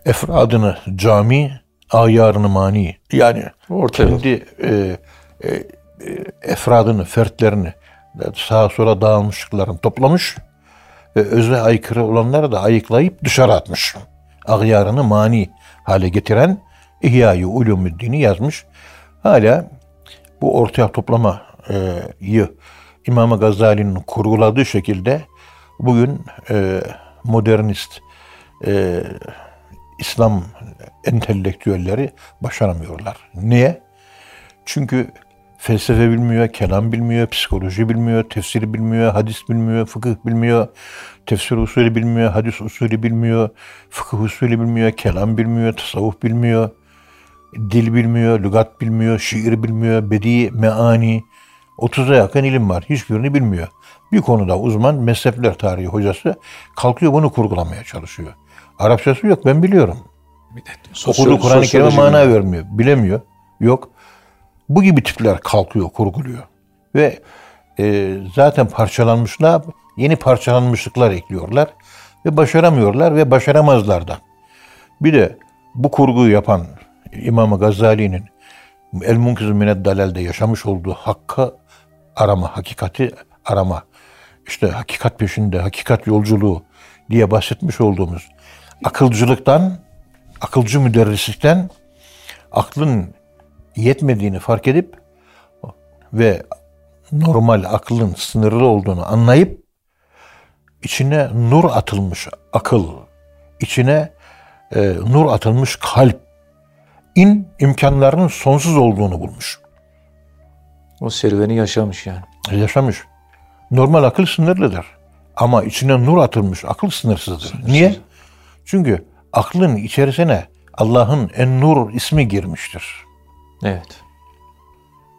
[SPEAKER 2] Efradını cami, ayarını mani. Yani
[SPEAKER 1] Orta
[SPEAKER 2] kendi e, e, e, efradını, fertlerini sağa sola dağılmışlıklarını toplamış ve özne aykırı olanları da ayıklayıp dışarı atmış. Agyarını mani hale getiren İhya-i Ulumuddin'i yazmış. Hala bu ortaya toplamayı İmam Gazali'nin kurguladığı şekilde bugün e, modernist e, İslam entelektüelleri başaramıyorlar. Niye? Çünkü felsefe bilmiyor, kelam bilmiyor, psikoloji bilmiyor, tefsir bilmiyor, hadis bilmiyor, fıkıh bilmiyor, tefsir usulü bilmiyor, hadis usulü bilmiyor, fıkıh usulü bilmiyor, kelam bilmiyor, tasavvuf bilmiyor, dil bilmiyor, lügat bilmiyor, şiir bilmiyor, bedi, meani, 30'a yakın ilim var. Hiçbirini bilmiyor. Bir konuda uzman mezhepler tarihi hocası kalkıyor bunu kurgulamaya çalışıyor. Arapçası yok ben biliyorum. Okuduğu Kur'an-ı Kerim'e mana vermiyor. Bilemiyor. Yok. Bu gibi tipler kalkıyor, kurguluyor. Ve e, zaten parçalanmışlar, yeni parçalanmışlıklar ekliyorlar. Ve başaramıyorlar ve başaramazlar da. Bir de bu kurguyu yapan İmam Gazali'nin El Munkiz Mined Dalal'de yaşamış olduğu hakkı arama, hakikati arama, işte hakikat peşinde, hakikat yolculuğu diye bahsetmiş olduğumuz akılcılıktan, akılcı müderrislikten aklın yetmediğini fark edip ve normal aklın sınırlı olduğunu anlayıp içine nur atılmış akıl, içine e, nur atılmış kalp, in imkanlarının sonsuz olduğunu bulmuş.
[SPEAKER 1] O serüveni yaşamış yani.
[SPEAKER 2] Yaşamış. Normal akıl sınırlıdır. Ama içine nur atılmış akıl sınırsızdır. Niye? Çünkü aklın içerisine Allah'ın En-Nur ismi girmiştir.
[SPEAKER 1] Evet.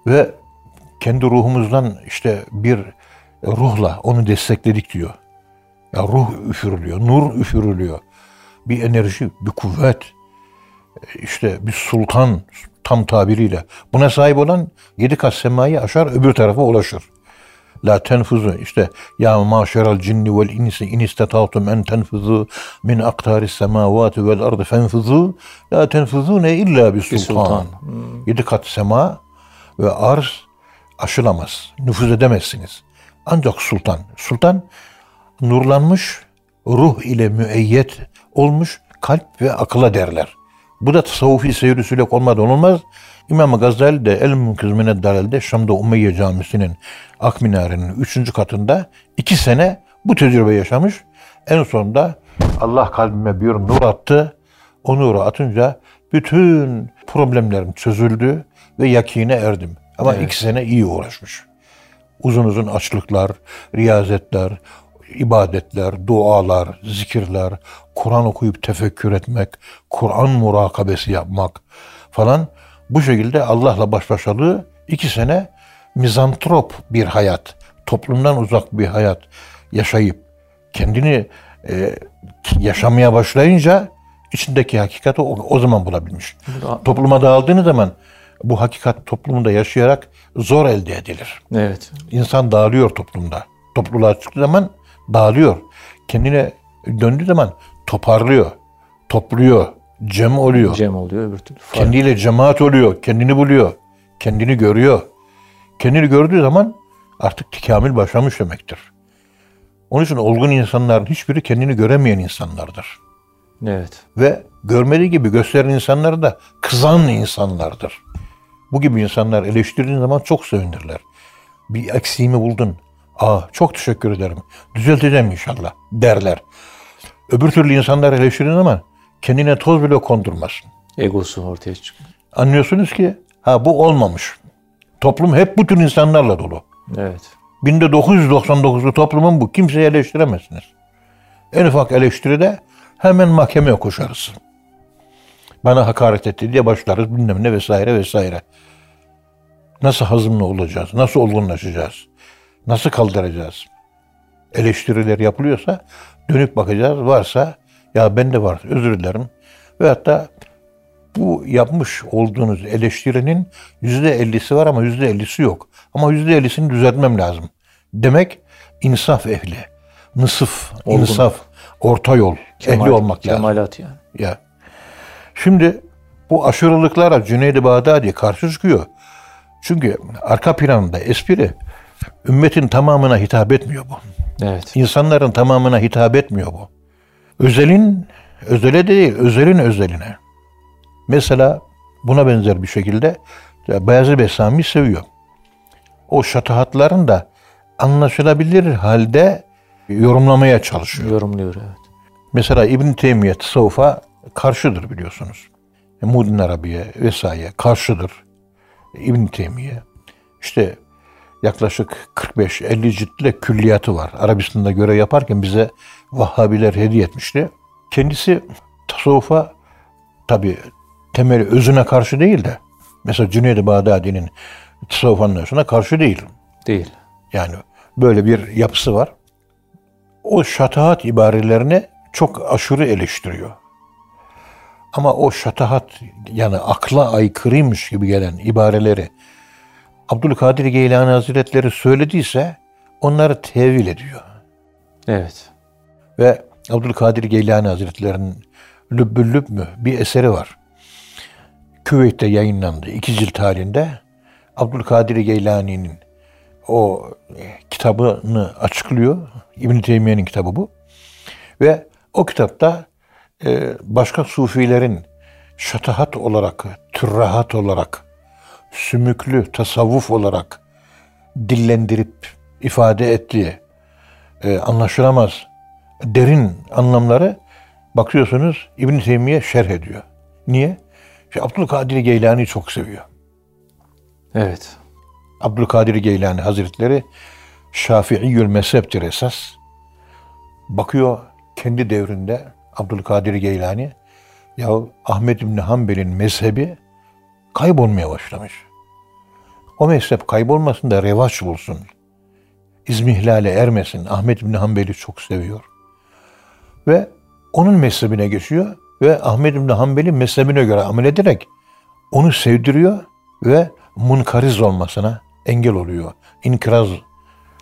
[SPEAKER 2] Ve kendi ruhumuzdan işte bir ruhla onu destekledik diyor. Ya ruh üfürülüyor, nur üfürülüyor. Bir enerji, bir kuvvet, işte bir sultan tam tabiriyle. Buna sahip olan yedi kat semayı aşar öbür tarafa ulaşır. La tenfuzu işte ya maşeral cinni vel insi in istata'tum en tenfuzu min aktaris semavati vel ardı fenfuzu la tenfuzune illa bir sultan.
[SPEAKER 1] sultan.
[SPEAKER 2] Yedi kat sema ve arz aşılamaz. Nüfuz edemezsiniz. Ancak sultan. Sultan nurlanmış, ruh ile müeyyet olmuş kalp ve akıla derler. Bu da tasavvufi seyir olmadan olmaz. İmam Gazali de El Münkiz Mined Dalal'de Şam'da Umeyye Camisi'nin Ak Minare'nin üçüncü katında iki sene bu tecrübe yaşamış. En sonunda Allah kalbime bir nur attı. O nuru atınca bütün problemlerim çözüldü ve yakine erdim. Ama iki sene iyi uğraşmış. Uzun uzun açlıklar, riyazetler, ibadetler, dualar, zikirler, Kur'an okuyup tefekkür etmek, Kur'an murakabesi yapmak falan bu şekilde Allah'la baş başalığı iki sene mizantrop bir hayat, toplumdan uzak bir hayat yaşayıp kendini e, yaşamaya başlayınca içindeki hakikati o, o zaman bulabilmiş.
[SPEAKER 1] da-
[SPEAKER 2] Topluma dağıldığınız zaman bu hakikat toplumunda yaşayarak zor elde edilir.
[SPEAKER 1] Evet.
[SPEAKER 2] İnsan dağılıyor toplumda. Topluluğa çıktığı zaman dağılıyor. Kendine döndüğü zaman toparlıyor. Topluyor. Cem oluyor.
[SPEAKER 1] Cem oluyor öbür türlü. Fark.
[SPEAKER 2] Kendiyle cemaat oluyor. Kendini buluyor. Kendini görüyor. Kendini gördüğü zaman artık tikamül başlamış demektir. Onun için olgun insanların hiçbiri kendini göremeyen insanlardır.
[SPEAKER 1] Evet.
[SPEAKER 2] Ve görmediği gibi gösteren insanlar da kızan insanlardır. Bu gibi insanlar eleştirdiğin zaman çok sevinirler. Bir eksiğimi buldun. Aa çok teşekkür ederim. Düzelteceğim inşallah derler. Öbür türlü insanlar eleştirdiğin zaman kendine toz bile kondurmazsın.
[SPEAKER 1] Egosu ortaya çıkıyor.
[SPEAKER 2] Anlıyorsunuz ki ha bu olmamış. Toplum hep bu tür insanlarla dolu.
[SPEAKER 1] Evet.
[SPEAKER 2] 1999'lu toplumun bu. Kimseyi eleştiremezsiniz. En ufak eleştiride hemen mahkemeye koşarız. Bana hakaret etti diye başlarız bilmem ne vesaire vesaire. Nasıl hazımlı olacağız? Nasıl olgunlaşacağız? Nasıl kaldıracağız? Eleştiriler yapılıyorsa dönüp bakacağız. Varsa ya ben de var özür dilerim. Ve hatta bu yapmış olduğunuz eleştirinin yüzde ellisi var ama yüzde ellisi yok. Ama yüzde ellisini düzeltmem lazım. Demek insaf ehli, nısıf,
[SPEAKER 1] Olgun.
[SPEAKER 2] insaf, orta yol ehli olmak lazım.
[SPEAKER 1] Kemalat yani.
[SPEAKER 2] Ya. Şimdi bu aşırılıklara Cüneyd-i Bağdadi karşı çıkıyor. Çünkü arka planında espri ümmetin tamamına hitap etmiyor bu.
[SPEAKER 1] Evet.
[SPEAKER 2] İnsanların tamamına hitap etmiyor bu. Özelin özele değil, özelin özeline. Mesela buna benzer bir şekilde Beyazı Bestami seviyor. O şatahatların da anlaşılabilir halde yorumlamaya çalışıyor.
[SPEAKER 1] Yorumluyor evet.
[SPEAKER 2] Mesela İbn Teymiye tasavvufa karşıdır biliyorsunuz. Muhyiddin Arabi'ye vesaire karşıdır. İbn Teymiye. İşte yaklaşık 45-50 ciltle külliyatı var. Arabistan'da görev yaparken bize Vahhabiler hediye etmişti. Kendisi tasavvufa tabi temeli özüne karşı değil de mesela Cüneyd-i Bağdadi'nin tasavvuf anlayışına karşı değil.
[SPEAKER 1] Değil.
[SPEAKER 2] Yani böyle bir yapısı var. O şatahat ibarelerini çok aşırı eleştiriyor. Ama o şatahat yani akla aykırıymış gibi gelen ibareleri Abdülkadir Geylani Hazretleri söylediyse onları tevil ediyor.
[SPEAKER 1] Evet.
[SPEAKER 2] Ve Abdülkadir Geylani Hazretleri'nin Lübbül Lüb mü bir eseri var. Küveyt'te yayınlandı iki cilt halinde. Abdülkadir Geylani'nin o e, kitabını açıklıyor. İbn Teymiye'nin kitabı bu. Ve o kitapta e, başka sufilerin şatahat olarak, türrahat olarak, sümüklü tasavvuf olarak dillendirip ifade ettiği e, anlaşılamaz derin anlamları bakıyorsunuz İbn Teymiye şerh ediyor. Niye? İşte Abdülkadir Geylani çok seviyor.
[SPEAKER 1] Evet.
[SPEAKER 2] Abdülkadir Geylani Hazretleri Şafii'yül mezheptir esas. Bakıyor kendi devrinde Abdülkadir Geylani ya Ahmet İbni Hanbel'in mezhebi kaybolmaya başlamış. O mezhep kaybolmasın da revaç bulsun. İzmihlale ermesin. Ahmet İbni Hanbel'i çok seviyor. Ve onun mezhebine geçiyor ve Ahmet İbni Hanbel'in mezhebine göre amel ederek onu sevdiriyor ve munkariz olmasına engel oluyor. İnkiraz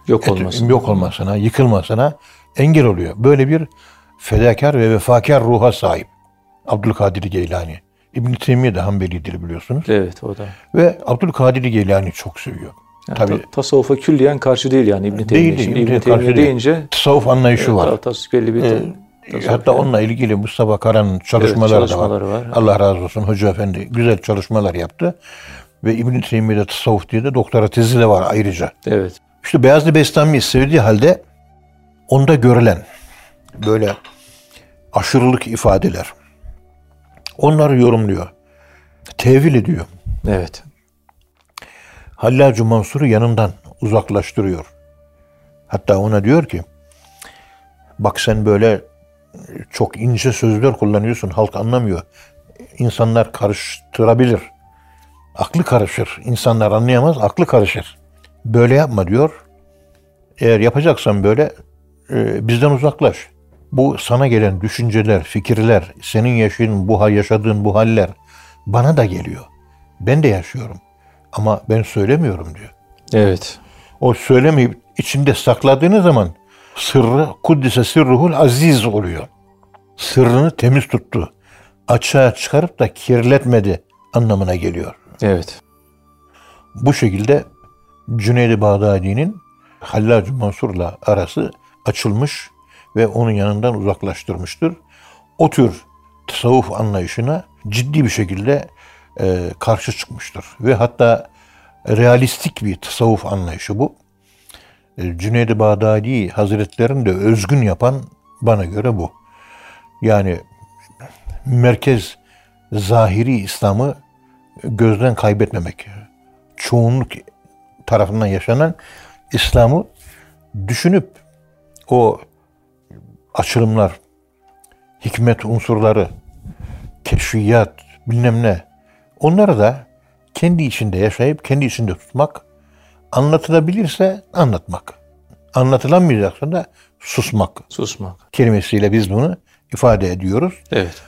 [SPEAKER 1] Yok
[SPEAKER 2] et-
[SPEAKER 1] olmasın.
[SPEAKER 2] yok olmasına, yıkılmasına engel oluyor. Böyle bir fedakar ve vefakar ruha sahip Abdülkadir Geylani. İbn Teymiye de Hanbelidir biliyorsunuz.
[SPEAKER 1] Evet o da.
[SPEAKER 2] Ve Abdülkadir Geylani çok seviyor.
[SPEAKER 1] Yani
[SPEAKER 2] Tabii
[SPEAKER 1] ta- tasavvufa külliyen karşı değil yani İbn Teymiye.
[SPEAKER 2] Değil, İbn-i
[SPEAKER 1] İbn
[SPEAKER 2] Teymiye
[SPEAKER 1] deyince
[SPEAKER 2] tasavvuf anlayışı var.
[SPEAKER 1] ta- tas belli bir tasavvuf
[SPEAKER 2] Hatta
[SPEAKER 1] yani.
[SPEAKER 2] onunla ilgili Mustafa Karan'ın çalışmaları,
[SPEAKER 1] çalışmaları
[SPEAKER 2] da var.
[SPEAKER 1] var.
[SPEAKER 2] Allah razı olsun Hoca Efendi güzel çalışmalar yaptı. Ve İbn-i Teymiye'de tasavvuf diye de doktora tezi de var ayrıca.
[SPEAKER 1] Evet.
[SPEAKER 2] İşte Beyazlı Bestami'yi sevdiği halde onda görülen böyle aşırılık ifadeler onları yorumluyor. Tevil ediyor.
[SPEAKER 1] Evet.
[SPEAKER 2] Hallacı Mansur'u yanından uzaklaştırıyor. Hatta ona diyor ki bak sen böyle çok ince sözler kullanıyorsun halk anlamıyor. İnsanlar karıştırabilir. Aklı karışır. İnsanlar anlayamaz, aklı karışır. Böyle yapma diyor. Eğer yapacaksan böyle e, bizden uzaklaş. Bu sana gelen düşünceler, fikirler, senin yaşadığın bu yaşadığın bu haller bana da geliyor. Ben de yaşıyorum. Ama ben söylemiyorum diyor.
[SPEAKER 1] Evet.
[SPEAKER 2] O söylemeyip içinde sakladığınız zaman sırrı kuddise sırruhul aziz oluyor. Sırrını temiz tuttu. Açığa çıkarıp da kirletmedi anlamına geliyor.
[SPEAKER 1] Evet.
[SPEAKER 2] Bu şekilde Cüneyd-i Bağdadi'nin Hallacı Mansur'la arası açılmış ve onun yanından uzaklaştırmıştır. O tür tasavvuf anlayışına ciddi bir şekilde e, karşı çıkmıştır. Ve hatta realistik bir tasavvuf anlayışı bu. E, Cüneyd-i Bağdadi Hazretlerini de özgün yapan bana göre bu. Yani merkez zahiri İslam'ı gözden kaybetmemek. Çoğunluk tarafından yaşanan İslam'ı düşünüp o açılımlar, hikmet unsurları, keşfiyat, bilmem ne onları da kendi içinde yaşayıp kendi içinde tutmak, anlatılabilirse anlatmak. Anlatılamayacaksa da susmak
[SPEAKER 1] Susmak.
[SPEAKER 2] kelimesiyle biz bunu ifade ediyoruz.
[SPEAKER 1] Evet.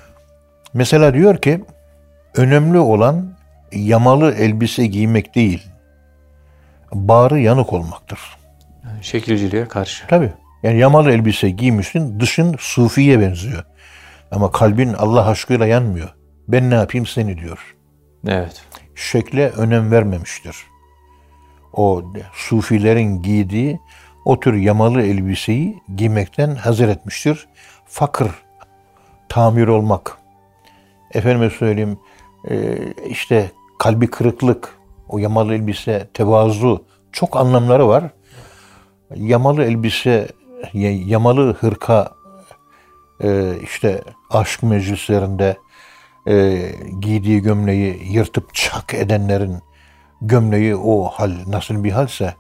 [SPEAKER 2] Mesela diyor ki önemli olan yamalı elbise giymek değil, bağrı yanık olmaktır.
[SPEAKER 1] Yani şekilciliğe karşı.
[SPEAKER 2] Tabi. Yani yamalı elbise giymişsin, dışın sufiye benziyor. Ama kalbin Allah aşkıyla yanmıyor. Ben ne yapayım seni diyor.
[SPEAKER 1] Evet.
[SPEAKER 2] Şekle önem vermemiştir. O sufilerin giydiği o tür yamalı elbiseyi giymekten hazır etmiştir. Fakir, tamir olmak. Efendime söyleyeyim e, işte kalbi kırıklık, o yamalı elbise, tevazu çok anlamları var. Yamalı elbise, yamalı hırka e, işte aşk meclislerinde e, giydiği gömleği yırtıp çak edenlerin gömleği o hal nasıl bir halse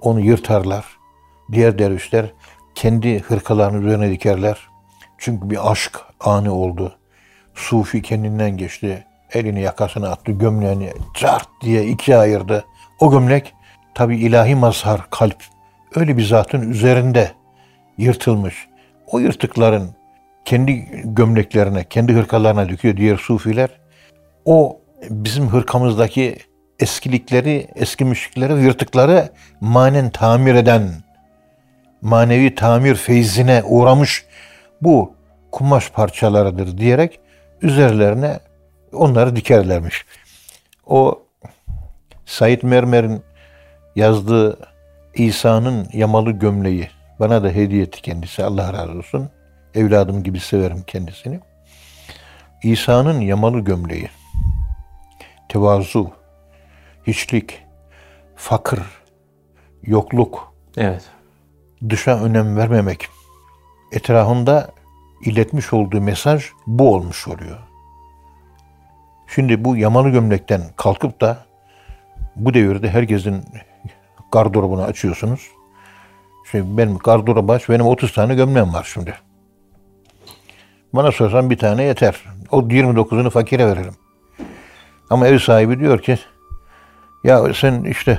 [SPEAKER 2] onu yırtarlar. Diğer dervişler kendi hırkalarını üzerine dikerler. Çünkü bir aşk anı oldu. Sufi kendinden geçti. Elini yakasına attı, gömleğini cart diye ikiye ayırdı. O gömlek tabi ilahi mazhar, kalp. Öyle bir zatın üzerinde yırtılmış. O yırtıkların kendi gömleklerine, kendi hırkalarına döküyor diğer sufiler. O bizim hırkamızdaki eskilikleri, eskimişlikleri, yırtıkları manen tamir eden, manevi tamir feyzine uğramış bu kumaş parçalarıdır diyerek üzerlerine onları dikerlermiş. O Said Mermer'in yazdığı İsa'nın yamalı gömleği bana da hediye etti kendisi. Allah razı olsun. Evladım gibi severim kendisini. İsa'nın yamalı gömleği. Tevazu, hiçlik, fakir, yokluk,
[SPEAKER 1] Evet.
[SPEAKER 2] dışa önem vermemek. Etrafında iletmiş olduğu mesaj bu olmuş oluyor. Şimdi bu yamalı gömlekten kalkıp da bu devirde herkesin gardırobunu açıyorsunuz. Şimdi benim gardırobu aç, benim 30 tane gömleğim var şimdi. Bana sorsan bir tane yeter. O 29'unu fakire veririm. Ama ev sahibi diyor ki ya sen işte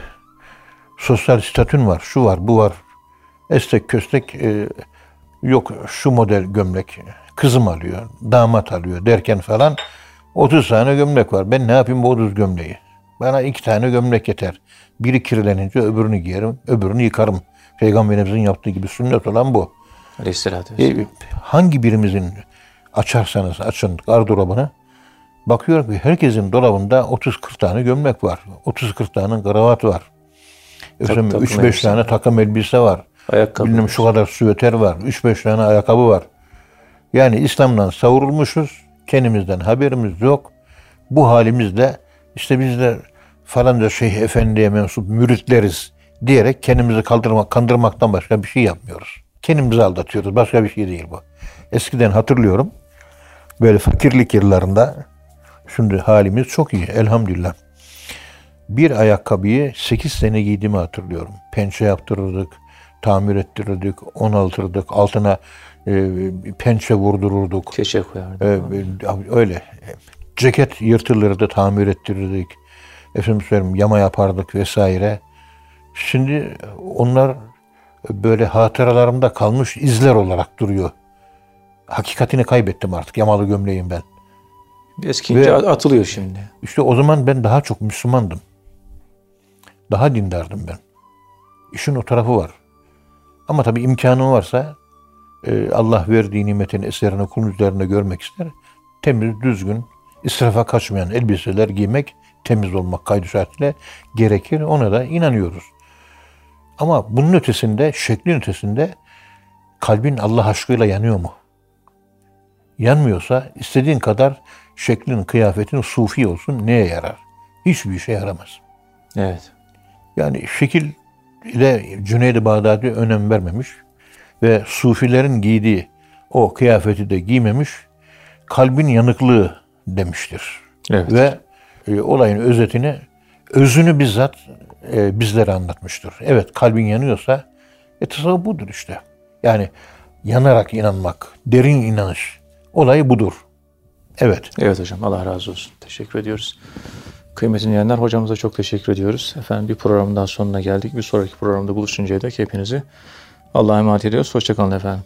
[SPEAKER 2] sosyal statün var, şu var, bu var. Estek köstek e, yok şu model gömlek kızım alıyor, damat alıyor derken falan 30 tane gömlek var. Ben ne yapayım bu 30 gömleği? Bana iki tane gömlek yeter. Biri kirlenince öbürünü giyerim, öbürünü yıkarım. Peygamberimizin yaptığı gibi sünnet olan bu.
[SPEAKER 1] Aleyhisselatü vesselam.
[SPEAKER 2] E, hangi birimizin açarsanız açın gardırobunu bakıyorum ki herkesin dolabında 30-40 tane gömlek var. 30-40 tane kravat var. Efendim
[SPEAKER 1] takım
[SPEAKER 2] 3-5
[SPEAKER 1] elbise
[SPEAKER 2] tane
[SPEAKER 1] var.
[SPEAKER 2] takım elbise var.
[SPEAKER 1] Ayakkabı.
[SPEAKER 2] Bilmem şu kadar süveter var. 3-5 tane ayakkabı var. Yani İslam'dan savurulmuşuz. Kendimizden haberimiz yok. Bu halimizle işte biz de falanca şeyh efendiye mensup müritleriz diyerek kendimizi kaldırmak, kandırmaktan başka bir şey yapmıyoruz. Kendimizi aldatıyoruz. Başka bir şey değil bu. Eskiden hatırlıyorum. Böyle fakirlik yıllarında şimdi halimiz çok iyi elhamdülillah. Bir ayakkabıyı 8 sene giydiğimi hatırlıyorum. Pençe yaptırırdık, tamir ettirirdik, onaltırdık, altına e, pençe vurdururduk.
[SPEAKER 1] Keçe koyardı.
[SPEAKER 2] Ee, öyle. Ceket yırtılırdı, tamir ettirirdik. Efendim söyleyeyim yama yapardık vesaire. Şimdi onlar böyle hatıralarımda kalmış izler olarak duruyor. Hakikatini kaybettim artık yamalı gömleğim ben.
[SPEAKER 1] Eskiyince
[SPEAKER 2] Ve-
[SPEAKER 1] atılıyor şimdi.
[SPEAKER 2] İşte o zaman ben daha çok Müslümandım. Daha dindardım ben. İşin o tarafı var. Ama tabii imkanım varsa e, Allah verdiği nimetin eserini kulun üzerinde görmek ister. Temiz, düzgün, israfa kaçmayan elbiseler giymek, temiz olmak kaydı şartıyla gerekir. Ona da inanıyoruz. Ama bunun ötesinde, şeklin ötesinde kalbin Allah aşkıyla yanıyor mu? Yanmıyorsa istediğin kadar şeklin, kıyafetin sufi olsun neye yarar? Hiçbir işe yaramaz.
[SPEAKER 1] Evet.
[SPEAKER 2] Yani şekil ile Cüneyd-i Bağdadi önem vermemiş ve sufilerin giydiği o kıyafeti de giymemiş. Kalbin yanıklığı demiştir.
[SPEAKER 1] Evet.
[SPEAKER 2] Ve e, olayın özetini, özünü bizzat e, bizlere anlatmıştır. Evet kalbin yanıyorsa e, tasavvuf budur işte. Yani yanarak inanmak, derin inanış. Olay budur. Evet.
[SPEAKER 1] Evet hocam Allah razı olsun. Teşekkür ediyoruz. Kıymetli dinleyenler hocamıza çok teşekkür ediyoruz. Efendim bir programın daha sonuna geldik. Bir sonraki programda buluşuncaya dek hepinizi Allah'a emanet ediyoruz. Hoşçakalın efendim.